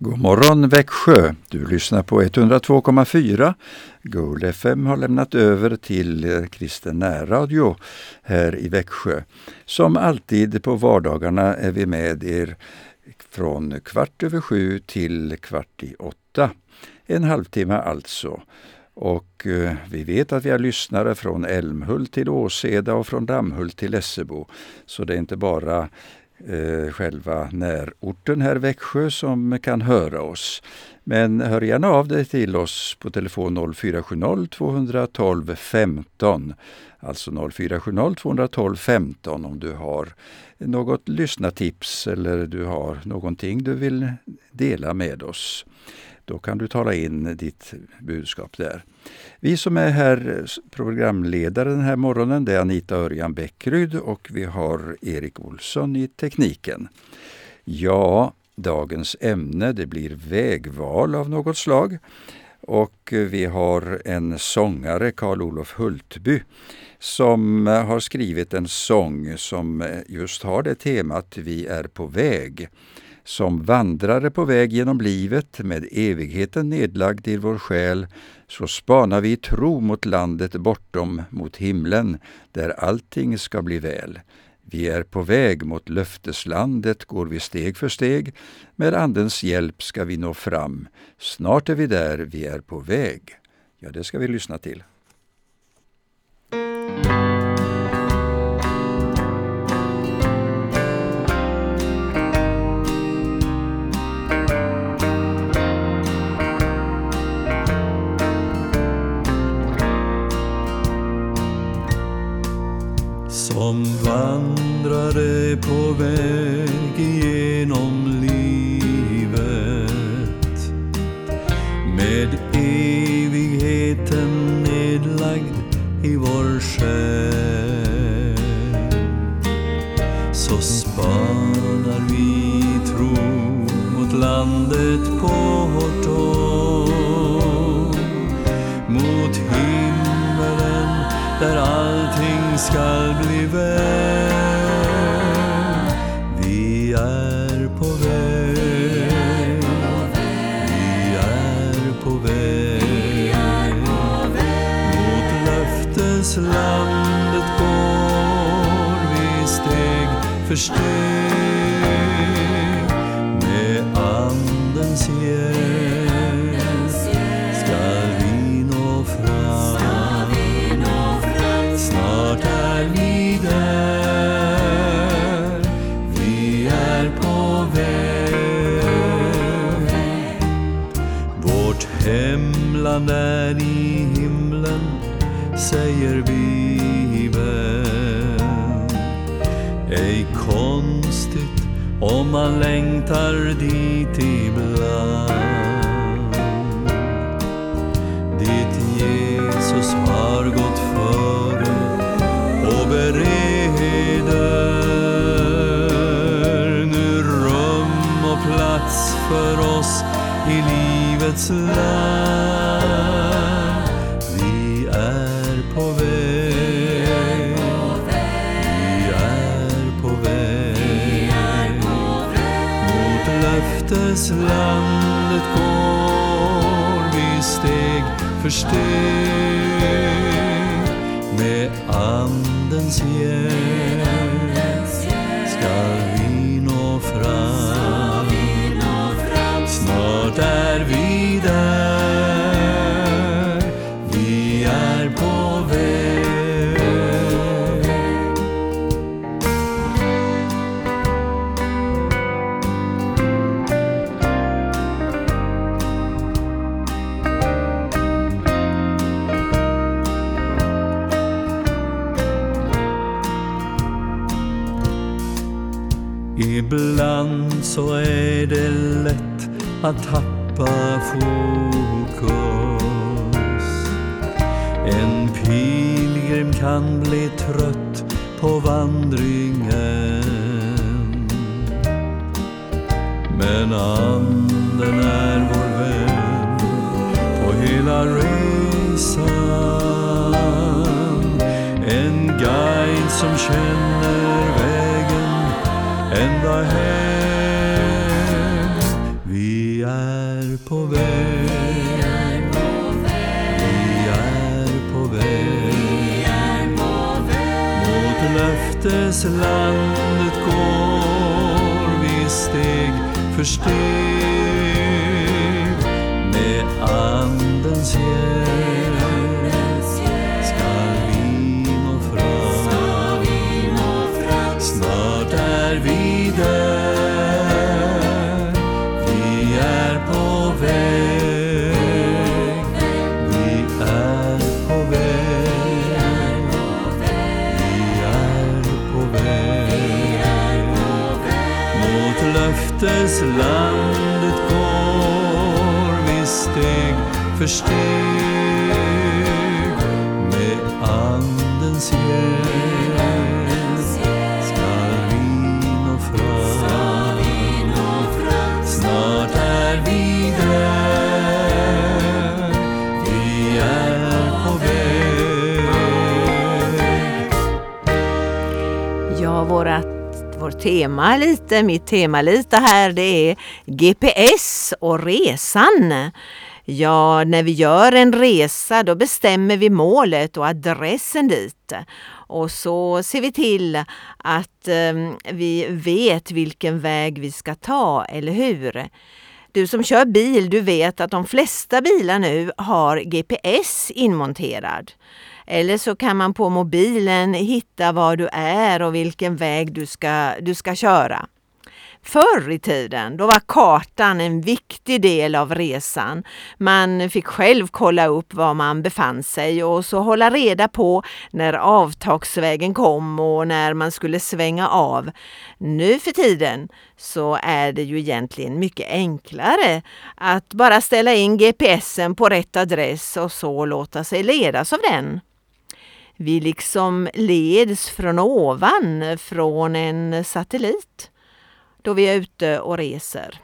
God morgon Växjö! Du lyssnar på 102,4. Gold FM har lämnat över till Kristen närradio här i Växjö. Som alltid på vardagarna är vi med er från kvart över sju till kvart i åtta. En halvtimme alltså. Och eh, vi vet att vi har lyssnare från Älmhult till Åseda och från Dammhult till Lessebo. Så det är inte bara eh, själva närorten här Växjö som kan höra oss. Men hör gärna av dig till oss på telefon 0470 212 15. Alltså 0470 212 15 om du har något lyssnartips eller du har någonting du vill dela med oss. Då kan du tala in ditt budskap där. Vi som är här programledare den här morgonen det är Anita Örjan Bäckryd och vi har Erik Olsson i tekniken. Ja, dagens ämne det blir vägval av något slag. Och vi har en sångare, Karl-Olof Hultby, som eh, har skrivit en sång som eh, just har det temat Vi är på väg. Som vandrare på väg genom livet med evigheten nedlagd i vår själ så spanar vi i tro mot landet bortom, mot himlen, där allting ska bli väl. Vi är på väg mot löfteslandet, går vi steg för steg. Med Andens hjälp ska vi nå fram. Snart är vi där, vi är på väg. Ja, det ska vi lyssna till. Som vandrade på väg genom livet. Allting skall bli väl. Vi är på väg, vi är på väg. Mot löfteslandet går vi steg för steg. Löfteslandet går vi steg för steg med Andens hjälp skall vi nå fram. Snart är vi där, så är det lätt att tappa fokus. En pilgrim kan bli trött på vandringen. Men anden är vår vän på hela resan. En guide som känner vägen ända hem. Landet går vi steg för steg med Andens hjälp. Löfteslandet går vi steg för steg. Med Andens hjälp. Vårt tema lite, mitt tema lite här, det är GPS och resan. Ja, när vi gör en resa då bestämmer vi målet och adressen dit. Och så ser vi till att eh, vi vet vilken väg vi ska ta, eller hur? Du som kör bil, du vet att de flesta bilar nu har GPS inmonterad. Eller så kan man på mobilen hitta var du är och vilken väg du ska, du ska köra. Förr i tiden då var kartan en viktig del av resan. Man fick själv kolla upp var man befann sig och så hålla reda på när avtagsvägen kom och när man skulle svänga av. Nu för tiden så är det ju egentligen mycket enklare att bara ställa in GPSen på rätt adress och så låta sig ledas av den. Vi liksom leds från ovan, från en satellit då vi är ute och reser.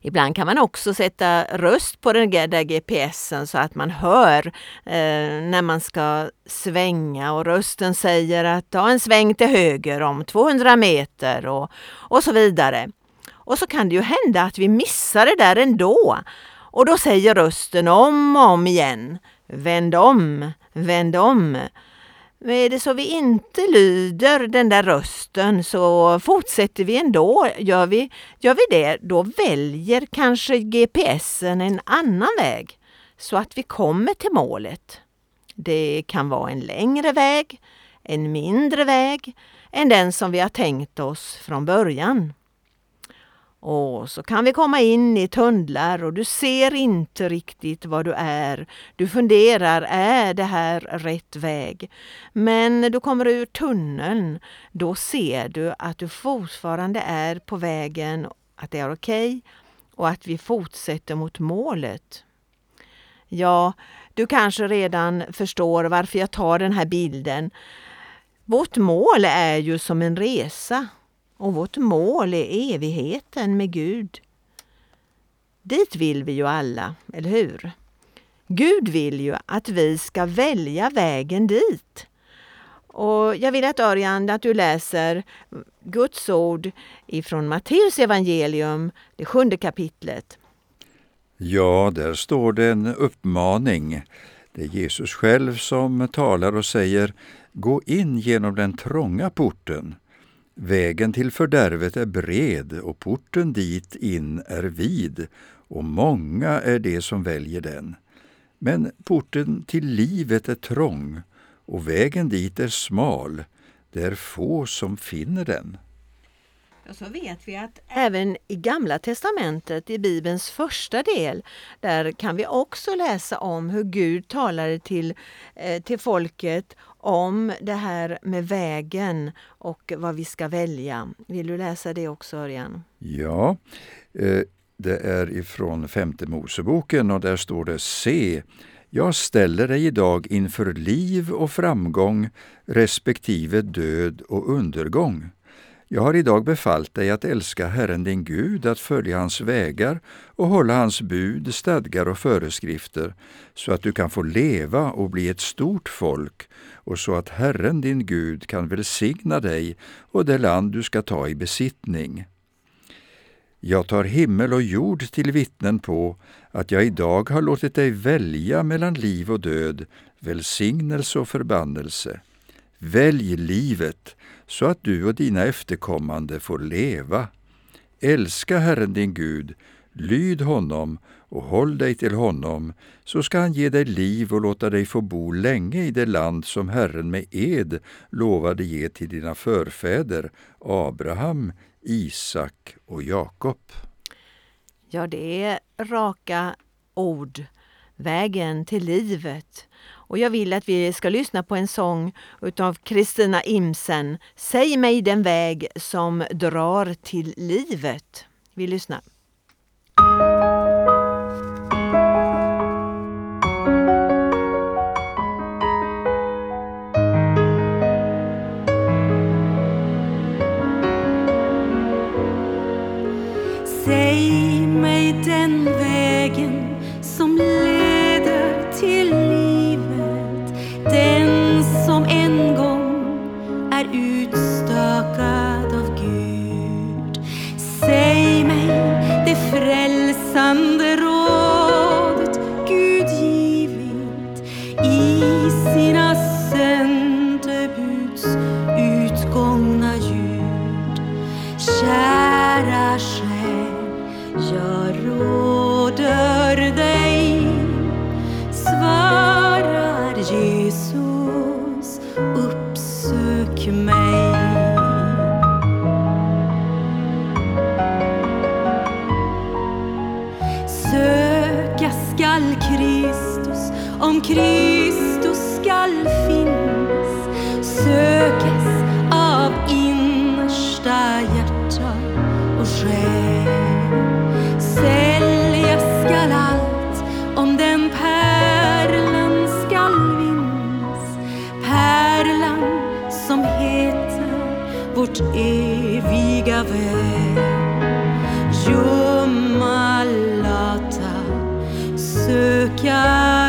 Ibland kan man också sätta röst på den där GPSen så att man hör eh, när man ska svänga och rösten säger att ta en sväng till höger om 200 meter och, och så vidare. Och så kan det ju hända att vi missar det där ändå. Och då säger rösten om och om igen Vänd om, vänd om. Men är det så vi inte lyder den där rösten så fortsätter vi ändå. Gör vi, gör vi det, då väljer kanske GPSen en annan väg så att vi kommer till målet. Det kan vara en längre väg, en mindre väg än den som vi har tänkt oss från början. Och så kan vi komma in i tunnlar och du ser inte riktigt var du är. Du funderar, är det här rätt väg? Men när du kommer ur tunneln, då ser du att du fortfarande är på vägen, att det är okej okay, och att vi fortsätter mot målet. Ja, du kanske redan förstår varför jag tar den här bilden. Vårt mål är ju som en resa och vårt mål är evigheten med Gud. Dit vill vi ju alla, eller hur? Gud vill ju att vi ska välja vägen dit. Och jag vill att Örjan, att du läser Guds ord ifrån Matteus evangelium, det sjunde kapitlet. Ja, där står det en uppmaning. Det är Jesus själv som talar och säger Gå in genom den trånga porten. Vägen till fördärvet är bred och porten dit in är vid och många är de som väljer den. Men porten till livet är trång och vägen dit är smal. Det är få som finner den. Och så vet vi att även i Gamla testamentet, i Bibelns första del, där kan vi också läsa om hur Gud talade till, eh, till folket om det här med vägen och vad vi ska välja. Vill du läsa det också, Örjan? Ja, eh, det är ifrån femte Moseboken och där står det Se, jag ställer dig idag inför liv och framgång respektive död och undergång. Jag har idag befallt dig att älska Herren din Gud, att följa hans vägar och hålla hans bud, stadgar och föreskrifter, så att du kan få leva och bli ett stort folk och så att Herren din Gud kan välsigna dig och det land du ska ta i besittning. Jag tar himmel och jord till vittnen på att jag idag har låtit dig välja mellan liv och död, välsignelse och förbannelse. Välj livet så att du och dina efterkommande får leva. Älska Herren din Gud, lyd honom och håll dig till honom, så ska han ge dig liv och låta dig få bo länge i det land som Herren med ed lovade ge till dina förfäder, Abraham, Isak och Jakob. Ja, det är raka ord, vägen till livet. Och jag vill att vi ska lyssna på en sång utav Kristina Imsen, Säg mig den väg som drar till livet. Vi lyssnar. Alexander eviga Jo malata söka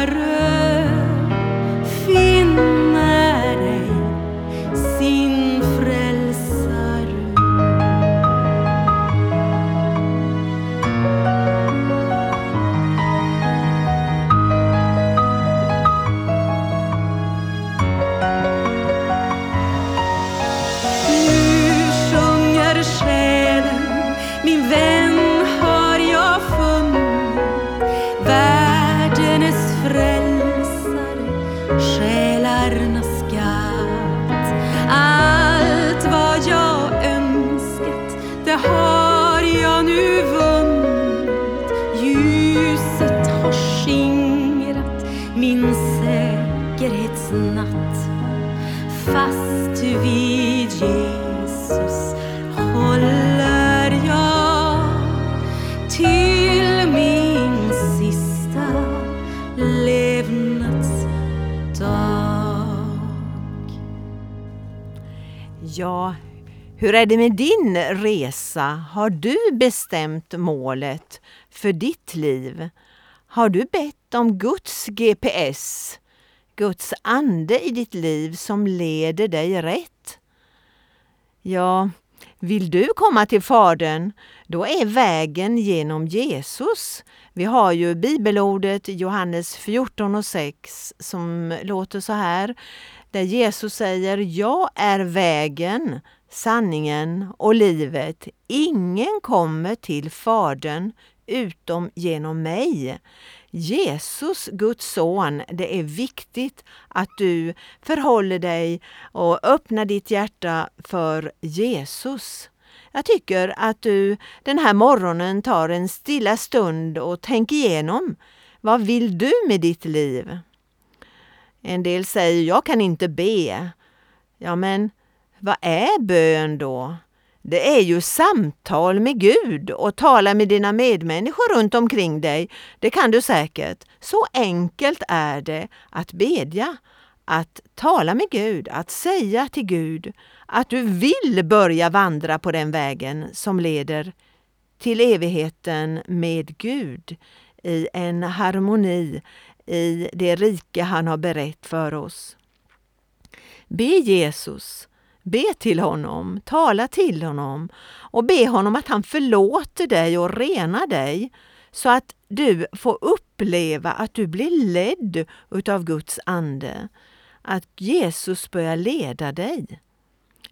fast vid Jesus håller jag till min sista levnadsdag. Ja, hur är det med din resa? Har du bestämt målet för ditt liv? Har du bett om Guds GPS Guds ande i ditt liv som leder dig rätt? Ja, vill du komma till Fadern, då är vägen genom Jesus. Vi har ju bibelordet Johannes 14 och 6 som låter så här där Jesus säger Jag är vägen, sanningen och livet. Ingen kommer till Fadern utom genom mig. Jesus, Guds son, det är viktigt att du förhåller dig och öppnar ditt hjärta för Jesus. Jag tycker att du den här morgonen tar en stilla stund och tänker igenom vad vill du med ditt liv? En del säger jag kan inte be. Ja, men vad är bön då? Det är ju samtal med Gud och tala med dina medmänniskor runt omkring dig. Det kan du säkert. Så enkelt är det att bedja, att tala med Gud, att säga till Gud att du vill börja vandra på den vägen som leder till evigheten med Gud i en harmoni, i det rike han har berett för oss. Be Jesus Be till honom, tala till honom och be honom att han förlåter dig och renar dig så att du får uppleva att du blir ledd utav Guds ande. Att Jesus börjar leda dig.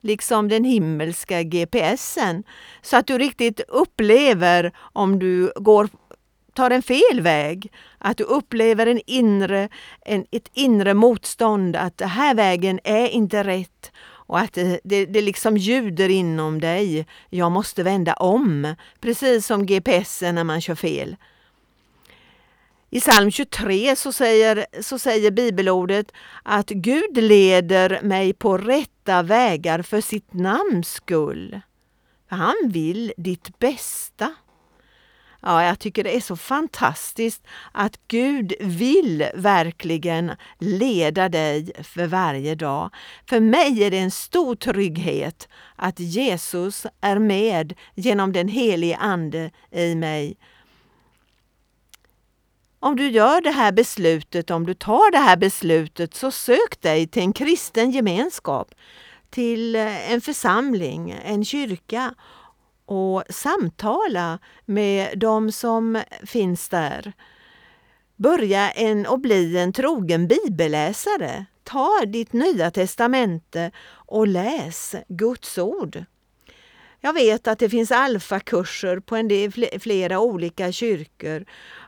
Liksom den himmelska GPSen. Så att du riktigt upplever om du går tar en fel väg. Att du upplever en inre, en, ett inre motstånd, att den här vägen är inte rätt. Och att det, det, liksom ljuder inom dig. Jag måste vända om. Precis som GPSen när man kör fel. I psalm 23 så säger, så säger bibelordet att Gud leder mig på rätta vägar för sitt namns skull. Han vill ditt bästa. Ja, jag tycker det är så fantastiskt att Gud vill verkligen leda dig för varje dag. För mig är det en stor trygghet att Jesus är med genom den helige Ande i mig om du gör det här beslutet, om du tar det här beslutet, så sök dig till en kristen gemenskap, till en församling, en kyrka och samtala med de som finns där. Börja en och bli en trogen bibelläsare. Ta ditt nya testamente och läs Guds ord. Jag vet att det finns alfakurser på en del, flera olika kyrkor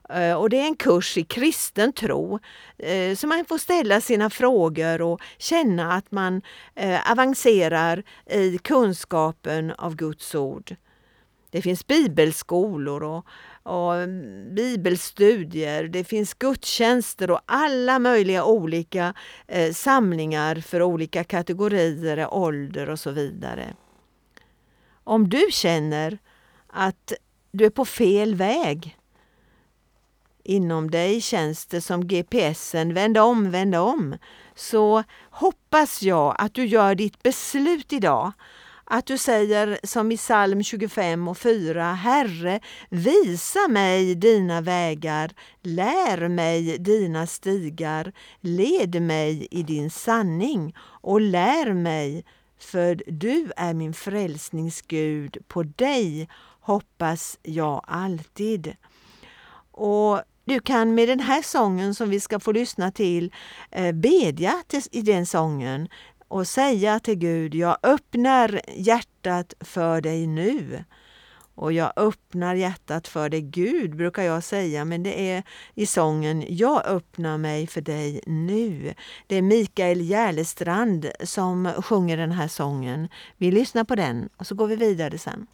eh, och det är en kurs i kristen tro eh, så man får ställa sina frågor och känna att man eh, avancerar i kunskapen av Guds ord. Det finns bibelskolor och, och mm, bibelstudier, det finns gudstjänster och alla möjliga olika eh, samlingar för olika kategorier, ålder och så vidare. Om du känner att du är på fel väg Inom dig känns det som GPSen, vänd om, vänd om. Så hoppas jag att du gör ditt beslut idag. Att du säger som i psalm 25 och 4, Herre, visa mig dina vägar, lär mig dina stigar, led mig i din sanning och lär mig, för du är min frälsningsgud, på dig hoppas jag alltid. Och du kan med den här sången som vi ska få lyssna till eh, bedja i den sången och säga till Gud, jag öppnar hjärtat för dig nu. Och jag öppnar hjärtat för dig Gud, brukar jag säga, men det är i sången Jag öppnar mig för dig nu. Det är Mikael Järlestrand som sjunger den här sången. Vi lyssnar på den och så går vi vidare sen.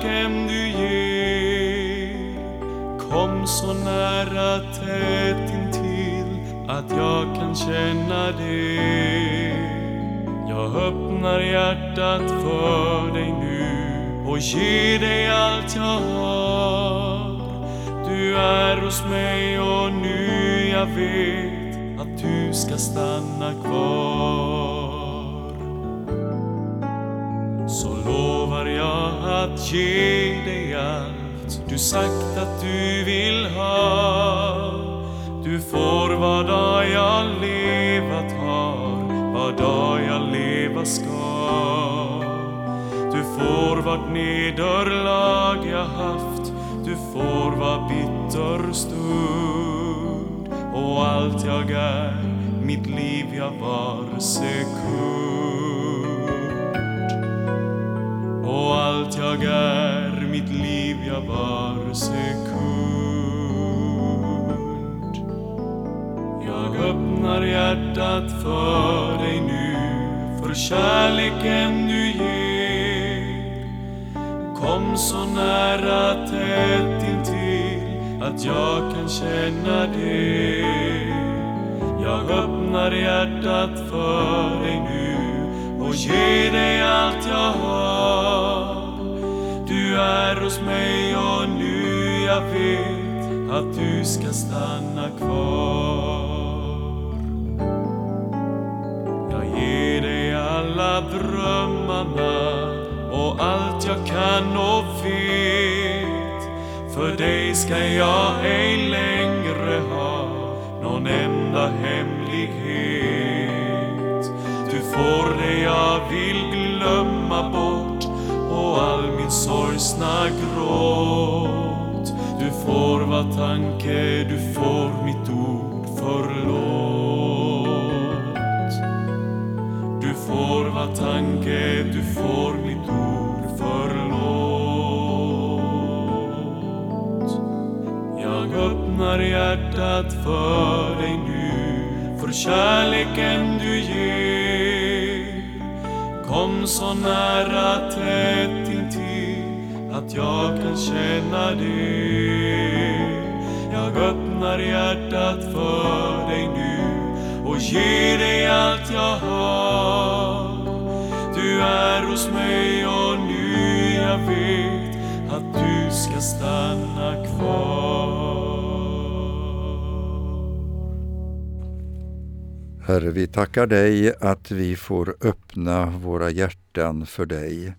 kärleken du ger. Kom så nära tätt intill att jag kan känna det. Jag öppnar hjärtat för dig nu och ger dig allt jag har. Du är hos mig och nu jag vet att du ska stanna kvar lovar jag att ge dig allt du sagt att du vill ha. Du får vad dag jag levat har, vad dag jag leva ska. Du får vart nederlag jag haft, du får vad bitter stund. Och allt jag är, mitt liv jag var sekund och allt jag är, mitt liv jag var sekund. Jag öppnar hjärtat för dig nu, för kärleken du ger. Kom så nära tätt intill att jag kan känna det. Jag öppnar hjärtat för dig nu och ger dig allt jag har du är hos mig och nu jag vet att du ska stanna kvar. Jag ger dig alla drömmarna och allt jag kan och vet. För dig ska jag ej längre ha någon enda hemlighet. Du får det jag vill glömma bort och all sorgsna gråt. Du får vad tanke, du får mitt ord förlåt. Du får vad tanke, du får mitt ord förlåt. Jag öppnar hjärtat för dig nu, för kärleken du ger. Kom så nära tätt intill att jag kan känna det. Jag öppnar hjärtat för dig nu och ger dig allt jag har. Du är hos mig och nu jag vet att du ska stanna kvar. Herre, vi tackar dig att vi får öppna våra hjärtan för dig.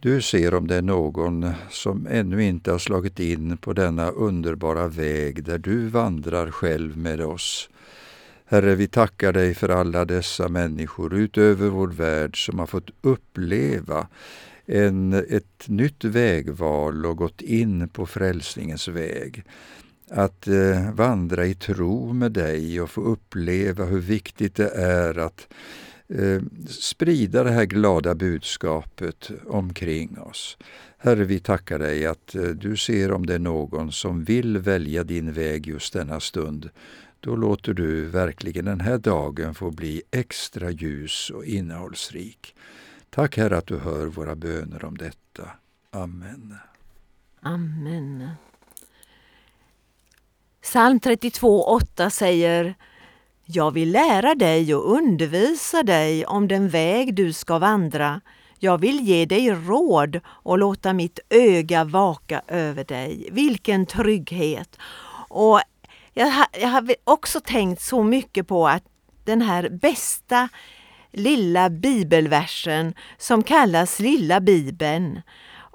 Du ser om det är någon som ännu inte har slagit in på denna underbara väg där du vandrar själv med oss. Herre, vi tackar dig för alla dessa människor utöver vår värld som har fått uppleva en, ett nytt vägval och gått in på frälsningens väg. Att eh, vandra i tro med dig och få uppleva hur viktigt det är att eh, sprida det här glada budskapet omkring oss. Herre, vi tackar dig att eh, du ser om det är någon som vill välja din väg just denna stund. Då låter du verkligen den här dagen få bli extra ljus och innehållsrik. Tack Herre att du hör våra böner om detta. Amen. Amen. Psalm 32.8 säger Jag vill lära dig och undervisa dig om den väg du ska vandra. Jag vill ge dig råd och låta mitt öga vaka över dig. Vilken trygghet! Och jag, jag har också tänkt så mycket på att den här bästa lilla bibelversen som kallas Lilla Bibeln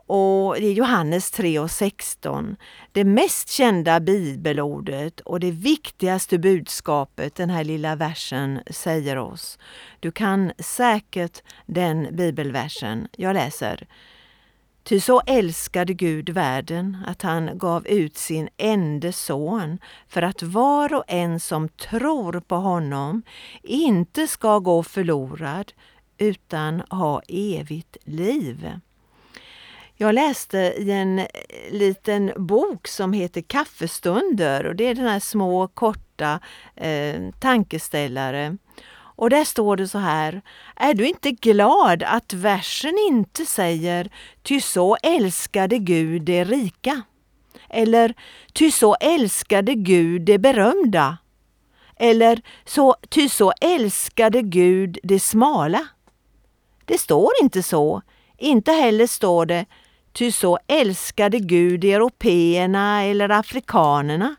och det är Johannes 3 och 16. Det mest kända bibelordet och det viktigaste budskapet den här lilla versen säger oss. Du kan säkert den bibelversen. Jag läser. Ty så älskade Gud världen att han gav ut sin enda son för att var och en som tror på honom inte ska gå förlorad utan ha evigt liv. Jag läste i en eh, liten bok som heter Kaffestunder och det är den här små korta eh, tankeställare. Och där står det så här. Är du inte glad att versen inte säger Ty så älskade Gud det rika? Eller Ty så älskade Gud det berömda? Eller så, Ty så älskade Gud det smala? Det står inte så. Inte heller står det Ty så älskade Gud européerna eller afrikanerna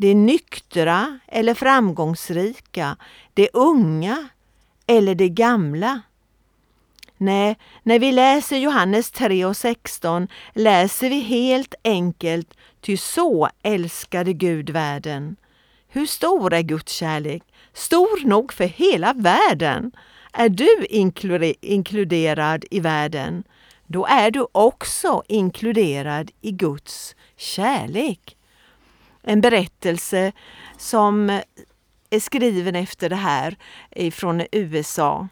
det nyktra eller framgångsrika, det unga eller det gamla. Nej, när vi läser Johannes 3 och 16 läser vi helt enkelt ty så älskade Gud världen. Hur stor är Guds kärlek? Stor nog för hela världen. Är du inkluderad i världen, då är du också inkluderad i Guds kärlek en berättelse som är skriven efter det här från USA.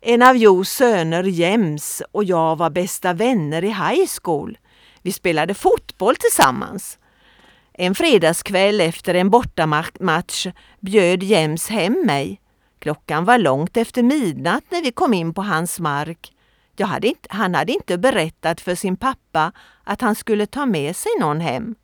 En av Joes söner, James, och jag var bästa vänner i high school. Vi spelade fotboll tillsammans. En fredagskväll efter en bortamatch bjöd James hem mig. Klockan var långt efter midnatt när vi kom in på hans mark. Hade inte, han hade inte berättat för sin pappa att han skulle ta med sig någon hem.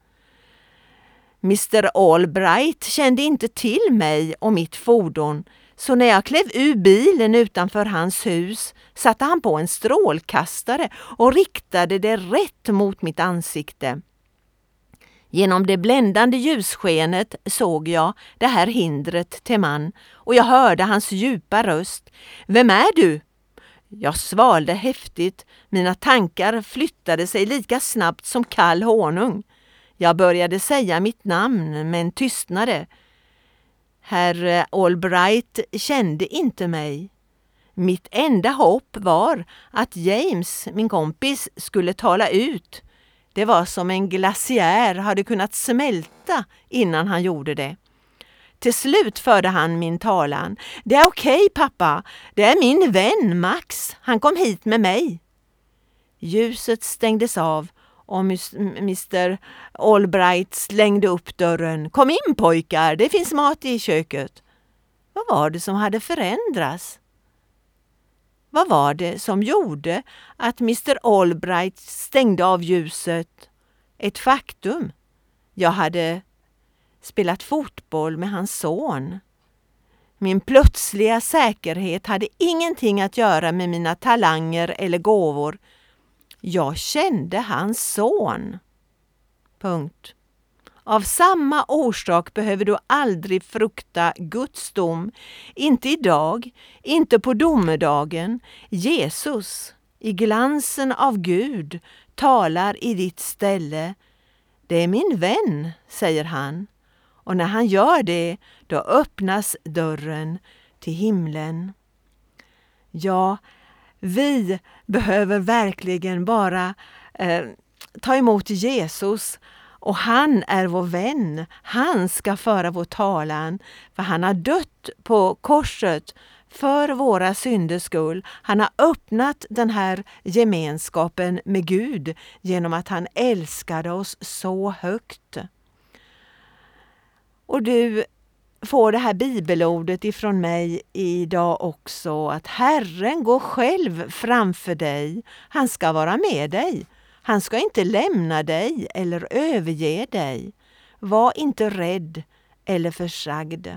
Mr Albright kände inte till mig och mitt fordon så när jag klev ur bilen utanför hans hus satte han på en strålkastare och riktade det rätt mot mitt ansikte. Genom det bländande ljusskenet såg jag det här hindret till man och jag hörde hans djupa röst. Vem är du? Jag svalde häftigt, mina tankar flyttade sig lika snabbt som kall honung. Jag började säga mitt namn men tystnade. Herr Albright kände inte mig. Mitt enda hopp var att James, min kompis, skulle tala ut. Det var som en glaciär hade kunnat smälta innan han gjorde det. Till slut förde han min talan. Det är okej pappa, det är min vän Max. Han kom hit med mig. Ljuset stängdes av och Mr Albright slängde upp dörren. Kom in pojkar, det finns mat i köket. Vad var det som hade förändrats? Vad var det som gjorde att Mr Albright stängde av ljuset? Ett faktum. Jag hade spelat fotboll med hans son. Min plötsliga säkerhet hade ingenting att göra med mina talanger eller gåvor. Jag kände hans son. Punkt. Av samma orsak behöver du aldrig frukta Guds dom. Inte idag, inte på domedagen. Jesus, i glansen av Gud, talar i ditt ställe. Det är min vän, säger han. Och när han gör det, då öppnas dörren till himlen. Ja, vi behöver verkligen bara eh, ta emot Jesus och han är vår vän. Han ska föra vår talan, för han har dött på korset för våra synders skull. Han har öppnat den här gemenskapen med Gud genom att han älskade oss så högt. Och du får det här bibelordet ifrån mig idag också att Herren går själv framför dig. Han ska vara med dig. Han ska inte lämna dig eller överge dig. Var inte rädd eller försagd.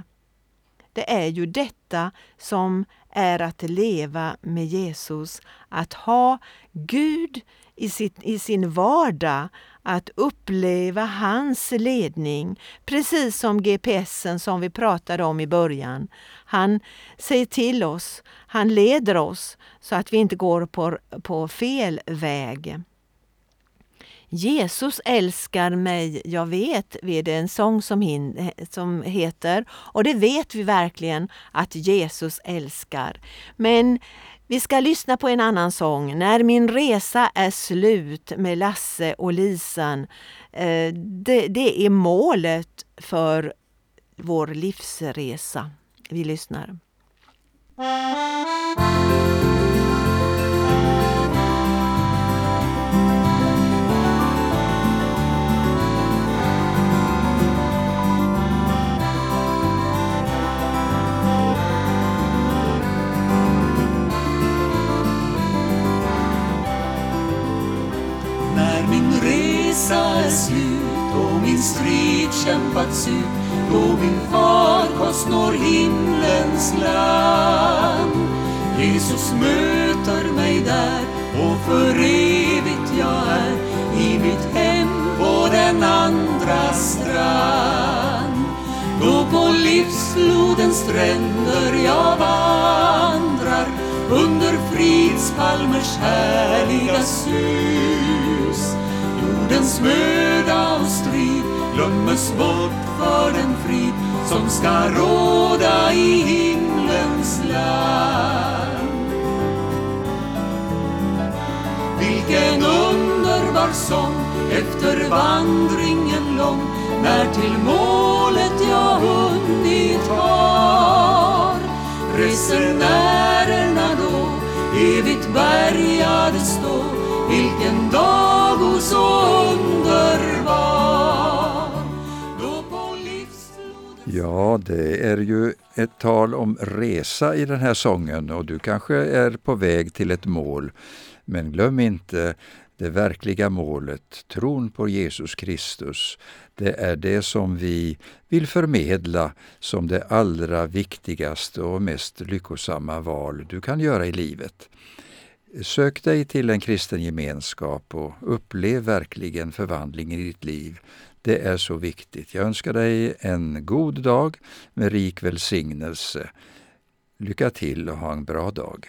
Det är ju detta som är att leva med Jesus, att ha Gud i, sitt, i sin vardag, att uppleva hans ledning, precis som GPSen som vi pratade om i början. Han säger till oss, han leder oss så att vi inte går på, på fel väg. Jesus älskar mig, jag vet, är det en sång som, hin, som heter. Och det vet vi verkligen att Jesus älskar. Men vi ska lyssna på en annan sång, När min resa är slut med Lasse och Lisan. Eh, det, det är målet för vår livsresa. Vi lyssnar. Kämpats ut då min farkost når himlens land. Jesus möter mig där och för evigt jag är i mitt hem på den andra strand. Då på livsflodens stränder jag vandrar under fridspalmers härliga sus Jordens möda och strid glömmes bort för den frid som ska råda i himlens land. Vilken underbar sång efter vandringen lång när till målet jag hunnit har. Resenärerna då evigt bärgade stå, vilken dag. Ja, det är ju ett tal om resa i den här sången och du kanske är på väg till ett mål. Men glöm inte det verkliga målet, tron på Jesus Kristus. Det är det som vi vill förmedla som det allra viktigaste och mest lyckosamma val du kan göra i livet. Sök dig till en kristen gemenskap och upplev verkligen förvandlingen i ditt liv. Det är så viktigt. Jag önskar dig en god dag med rik välsignelse. Lycka till och ha en bra dag.